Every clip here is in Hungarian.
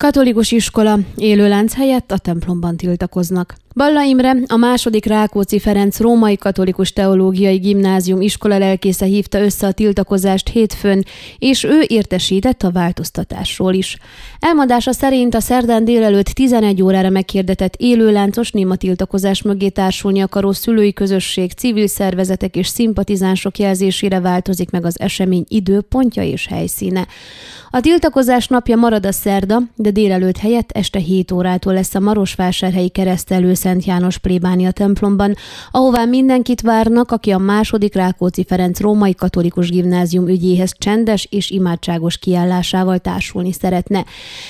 Katolikus iskola, élőlánc helyett a templomban tiltakoznak. Balla Imre, a második Rákóczi Ferenc Római Katolikus Teológiai Gimnázium iskola lelkésze hívta össze a tiltakozást hétfőn, és ő értesített a változtatásról is. Elmondása szerint a szerdán délelőtt 11 órára meghirdetett élőláncos néma tiltakozás mögé társulni akaró szülői közösség, civil szervezetek és szimpatizánsok jelzésére változik meg az esemény időpontja és helyszíne. A tiltakozás napja marad a szerda, de délelőtt helyett este 7 órától lesz a Marosvásárhelyi keresztelő Szent János plébánia templomban, ahová mindenkit várnak, aki a második Rákóczi Ferenc római katolikus gimnázium ügyéhez csendes és imádságos kiállásával társulni szeretne.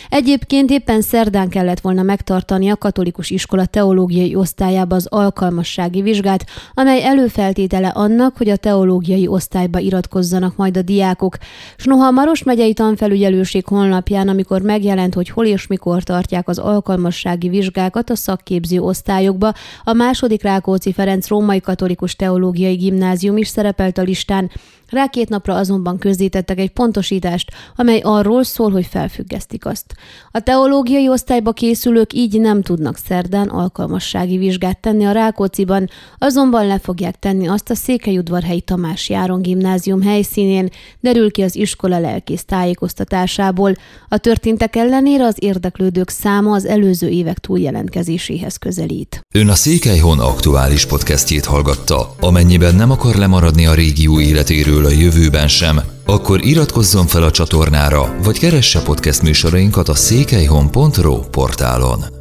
Egyébként éppen szerdán kellett volna megtartani a katolikus iskola teológiai osztályába az alkalmassági vizsgát, amely előfeltétele annak, hogy a teológiai osztályba iratkozzanak majd a diákok. S noha a Maros megyei tanfelügyelőség honlapján, amikor megjelent, hogy hol és mikor tartják az alkalmassági vizsgákat a szakképző osztályokba, a második Rákóczi Ferenc Római Katolikus Teológiai Gimnázium is szerepelt a listán, rá két napra azonban közzétettek egy pontosítást, amely arról szól, hogy felfüggesztik azt. A teológiai osztályba készülők így nem tudnak szerdán alkalmassági vizsgát tenni a Rákóciban, azonban le fogják tenni azt a Székelyudvarhelyi Tamás Járon gimnázium helyszínén, derül ki az iskola lelkész tájékoztatásából. A történtek ellenére az érdeklődők száma az előző évek túljelentkezéséhez közelít. Ön a Székelyhon aktuális podcastjét hallgatta. Amennyiben nem akar lemaradni a régió életéről a jövőben sem, akkor iratkozzon fel a csatornára, vagy keresse podcast műsorainkat a székelyhon.pro portálon.